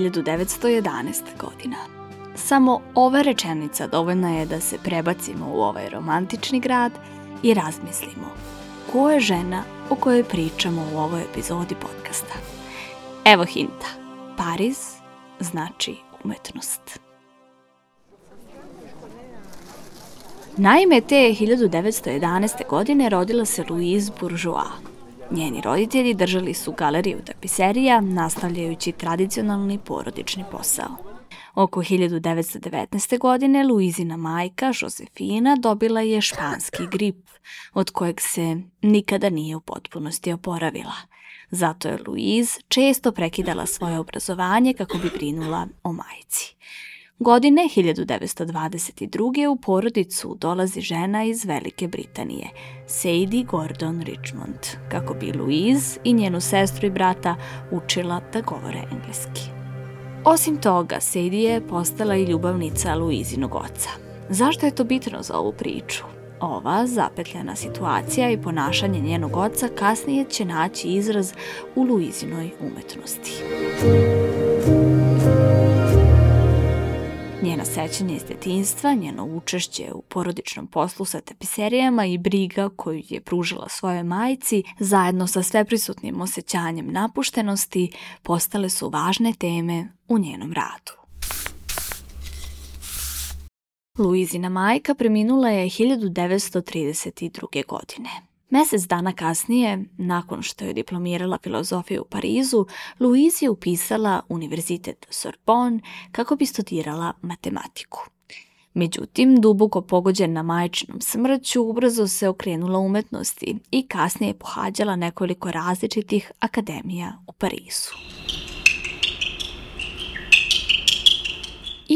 Pariz, 1911. godina. Samo ova rečenica dovoljna je da se prebacimo u ovaj romantični grad i razmislimo ko je žena o kojoj pričamo u ovoj epizodi podcasta. Evo hinta. Pariz znači umetnost. Naime, te 1911. godine rodila se Louise Bourgeois. Njeni roditelji držali su galeriju tapiserija, nastavljajući tradicionalni porodični posao. Oko 1919. godine Luizina majka, Josefina, dobila je španski grip, od kojeg se nikada nije u potpunosti oporavila. Zato je Louise često prekidala svoje obrazovanje kako bi brinula o majci. Godine 1922. u porodicu dolazi žena iz Velike Britanije, Sadie Gordon Richmond, kako bi Louise i njenu sestru i brata učila da govore engleski. Osim toga, Sadie je postala i ljubavnica Louisinog oca. Zašto je to bitno za ovu priču? Ova zapetljana situacija i ponašanje njenog oca kasnije će naći izraz u Luizinoj umetnosti. Njena sećanja iz detinstva, njeno učešće u porodičnom poslu sa tapiserijama i briga koju je pružila svojoj majci, zajedno sa sveprisutnim osjećanjem napuštenosti, postale su važne teme u njenom radu. Luizina majka preminula je 1932. godine. Mesec dana kasnije, nakon što je diplomirala filozofiju u Parizu, Louise je upisala Univerzitet Sorbonne kako bi studirala matematiku. Međutim, duboko pogođena majčinom smrću, ubrzo se okrenula umetnosti i kasnije pohađala nekoliko različitih akademija u Parizu.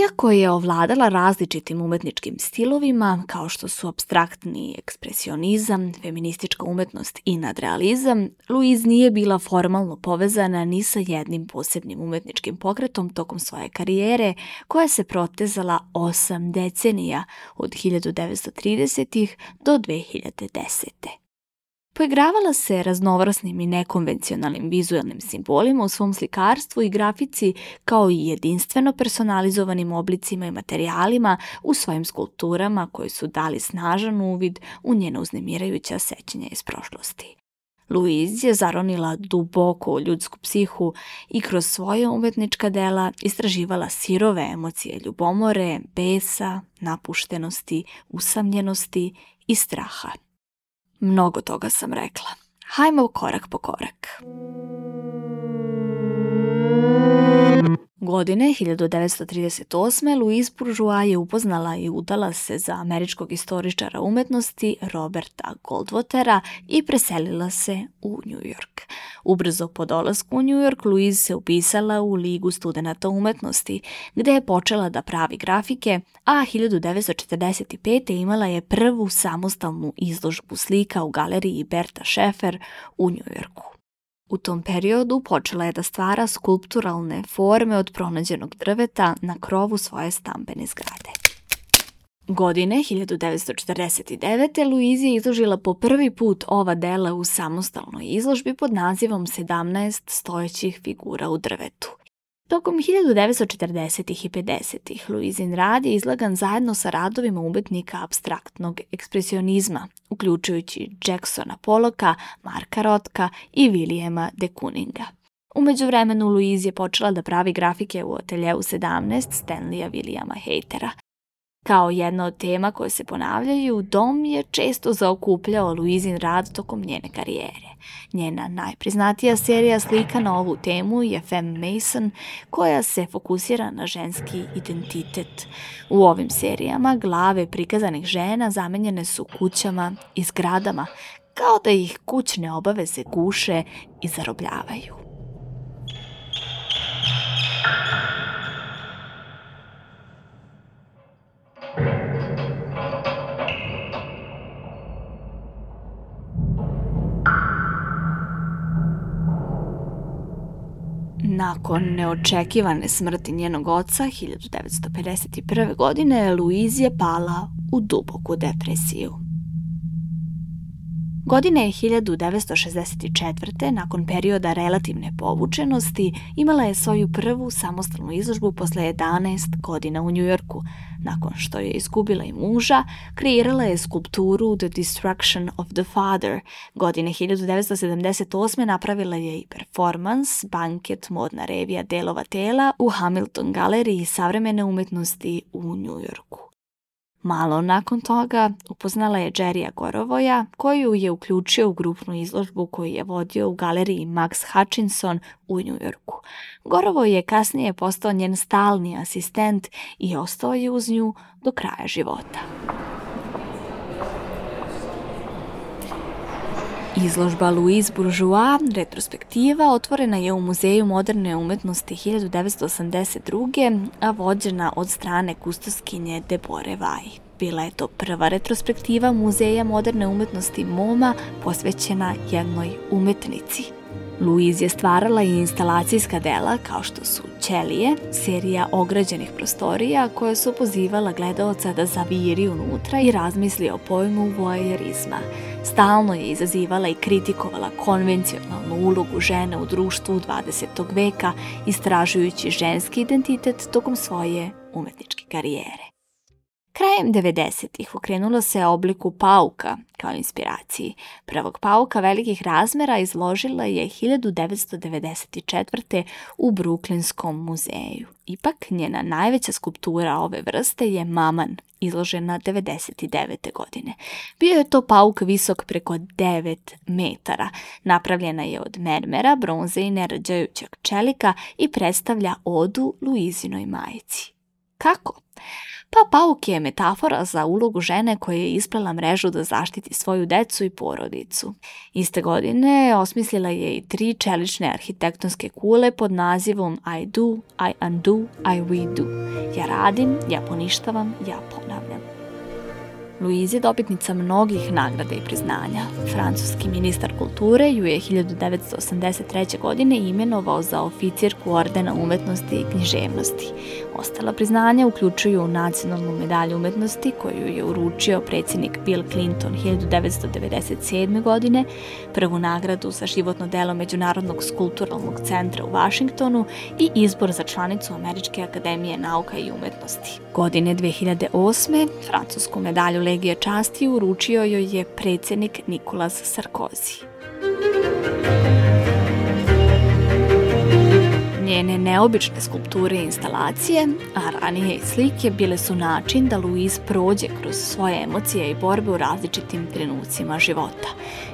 Iako je ovladala različitim umetničkim stilovima, kao što su abstraktni ekspresionizam, feministička umetnost i nadrealizam, Louise nije bila formalno povezana ni sa jednim posebnim umetničkim pokretom tokom svoje karijere, koja se protezala osam decenija od 1930. do 2010. Poigravala se raznovrsnim i nekonvencionalnim vizualnim simbolima u svom slikarstvu i grafici kao i jedinstveno personalizovanim oblicima i materijalima u svojim skulpturama koji su dali snažan uvid u njena uznemirajuća sećanja iz prošlosti. Louise je zaronila duboko u ljudsku psihu i kroz svoje umetnička dela istraživala sirove emocije ljubomore, besa, napuštenosti, usamljenosti i straha. Mnogo toga sam rekla. Hajmo korak po korak. Godine 1938. Louise Bourgeois je upoznala i udala se za američkog istoričara umetnosti Roberta Goldwatera i preselila se u New York. Ubrzo po dolasku u New York, Louise se upisala u Ligu studenta umetnosti, gde je počela da pravi grafike, a 1945. imala je prvu samostalnu izložbu slika u galeriji Berta Schaeffer u New Yorku. U tom periodu počela je da stvara skulpturalne forme od pronađenog drveta na krovu svoje stambene zgrade. Godine 1949. Luizi je izložila po prvi put ova dela u samostalnoj izložbi pod nazivom 17 stojećih figura u drvetu. Tokom 1940. i 50. Luizin rad je izlagan zajedno sa radovima umetnika abstraktnog ekspresionizma, uključujući Jacksona Poloka, Marka Rotka i Williama de Kooninga. Umeđu vremenu Louise je počela da pravi grafike u ateljevu 17 Stanleya Williama Hatera, Kao jedna od tema koje se ponavljaju, dom je često zaokupljao Luizin rad tokom njene karijere. Njena najpriznatija serija slika na ovu temu je Femme Mason, koja se fokusira na ženski identitet. U ovim serijama glave prikazanih žena zamenjene su kućama i zgradama, kao da ih kućne obaveze guše i zarobljavaju. Nakon neočekivane smrti njenog oca 1951. godine, Louise je pala u duboku depresiju. Godine 1964. nakon perioda relativne povučenosti imala je svoju prvu samostalnu izložbu posle 11 godina u Njujorku. Nakon što je izgubila i muža, kreirala je skulpturu The Destruction of the Father. Godine 1978. napravila je i performans, banket, modna revija delova tela u Hamilton galeriji savremene umetnosti u Njujorku. Malo nakon toga upoznala je Jerrya Gorovoja, koju je uključio u grupnu izložbu koju je vodio u galeriji Max Hutchinson u Njujorku. Gorovo je kasnije postao njen stalni asistent i ostao je uz nju do kraja života. Izložba Louise Bourgeois, retrospektiva, otvorena je u Muzeju moderne umetnosti 1982. a vođena od strane kustoskinje Debore Vaj. Bila je to prva retrospektiva Muzeja moderne umetnosti MoMA posvećena jednoj umetnici – Louise je stvarala i instalacijska dela kao što su Ćelije, serija ograđenih prostorija koja su pozivala gledaoca da zaviri unutra i razmisli o pojmu voajerizma. Stalno je izazivala i kritikovala konvencionalnu ulogu žene u društvu 20. veka, istražujući ženski identitet tokom svoje umetničke karijere. Krajem 90-ih okrenulo se obliku pauka kao inspiraciji. Prvog pauka velikih razmera izložila je 1994. u Bruklinskom muzeju. Ipak njena najveća skulptura ove vrste je Maman, izložena 99. godine. Bio je to pauk visok preko 9 metara. Napravljena je od mermera, bronze i nerađajućeg čelika i predstavlja odu Luizinoj majici. Kako? Pa pauk je metafora za ulogu žene koja je isplela mrežu da zaštiti svoju decu i porodicu. Iste godine osmislila je i tri čelične arhitektonske kule pod nazivom I do, I undo, I we do. Ja radim, ja poništavam, ja ponavljam. Louise je dobitnica mnogih nagrada i priznanja. Francuski ministar kulture ju je 1983. godine imenovao za oficirku Ordena umetnosti i književnosti. Ostala priznanja uključuju nacionalnu medalju umetnosti koju je uručio predsjednik Bill Clinton 1997. godine, prvu nagradu za životno delo Međunarodnog skulturalnog centra u Vašingtonu i izbor za članicu Američke akademije nauka i umetnosti. Godine 2008. francusku medalju Legije časti uručio joj je predsjednik Nikolas Sarkozy. Njene neobične skulpture i instalacije, a ranije i slike, bile su način da Louise prođe kroz svoje emocije i borbe u različitim trenucima života.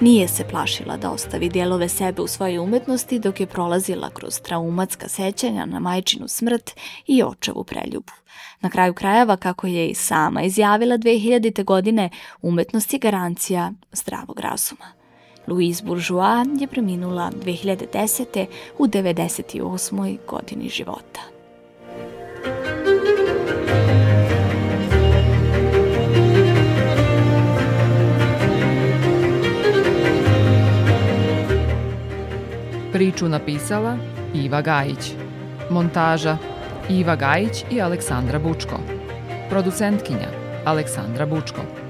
Nije se plašila da ostavi dijelove sebe u svojoj umetnosti dok je prolazila kroz traumatska sećanja na majčinu smrt i očevu preljubu. Na kraju krajeva, kako je i sama izjavila 2000. godine, umetnost je garancija zdravog razuma. Louise Bourgeois je preminula 2010. u 98. godini života. Priču napisala Iva Gajić. Montaža Iva Gajić i Aleksandra Bučko. Producentkinja Aleksandra Bučko.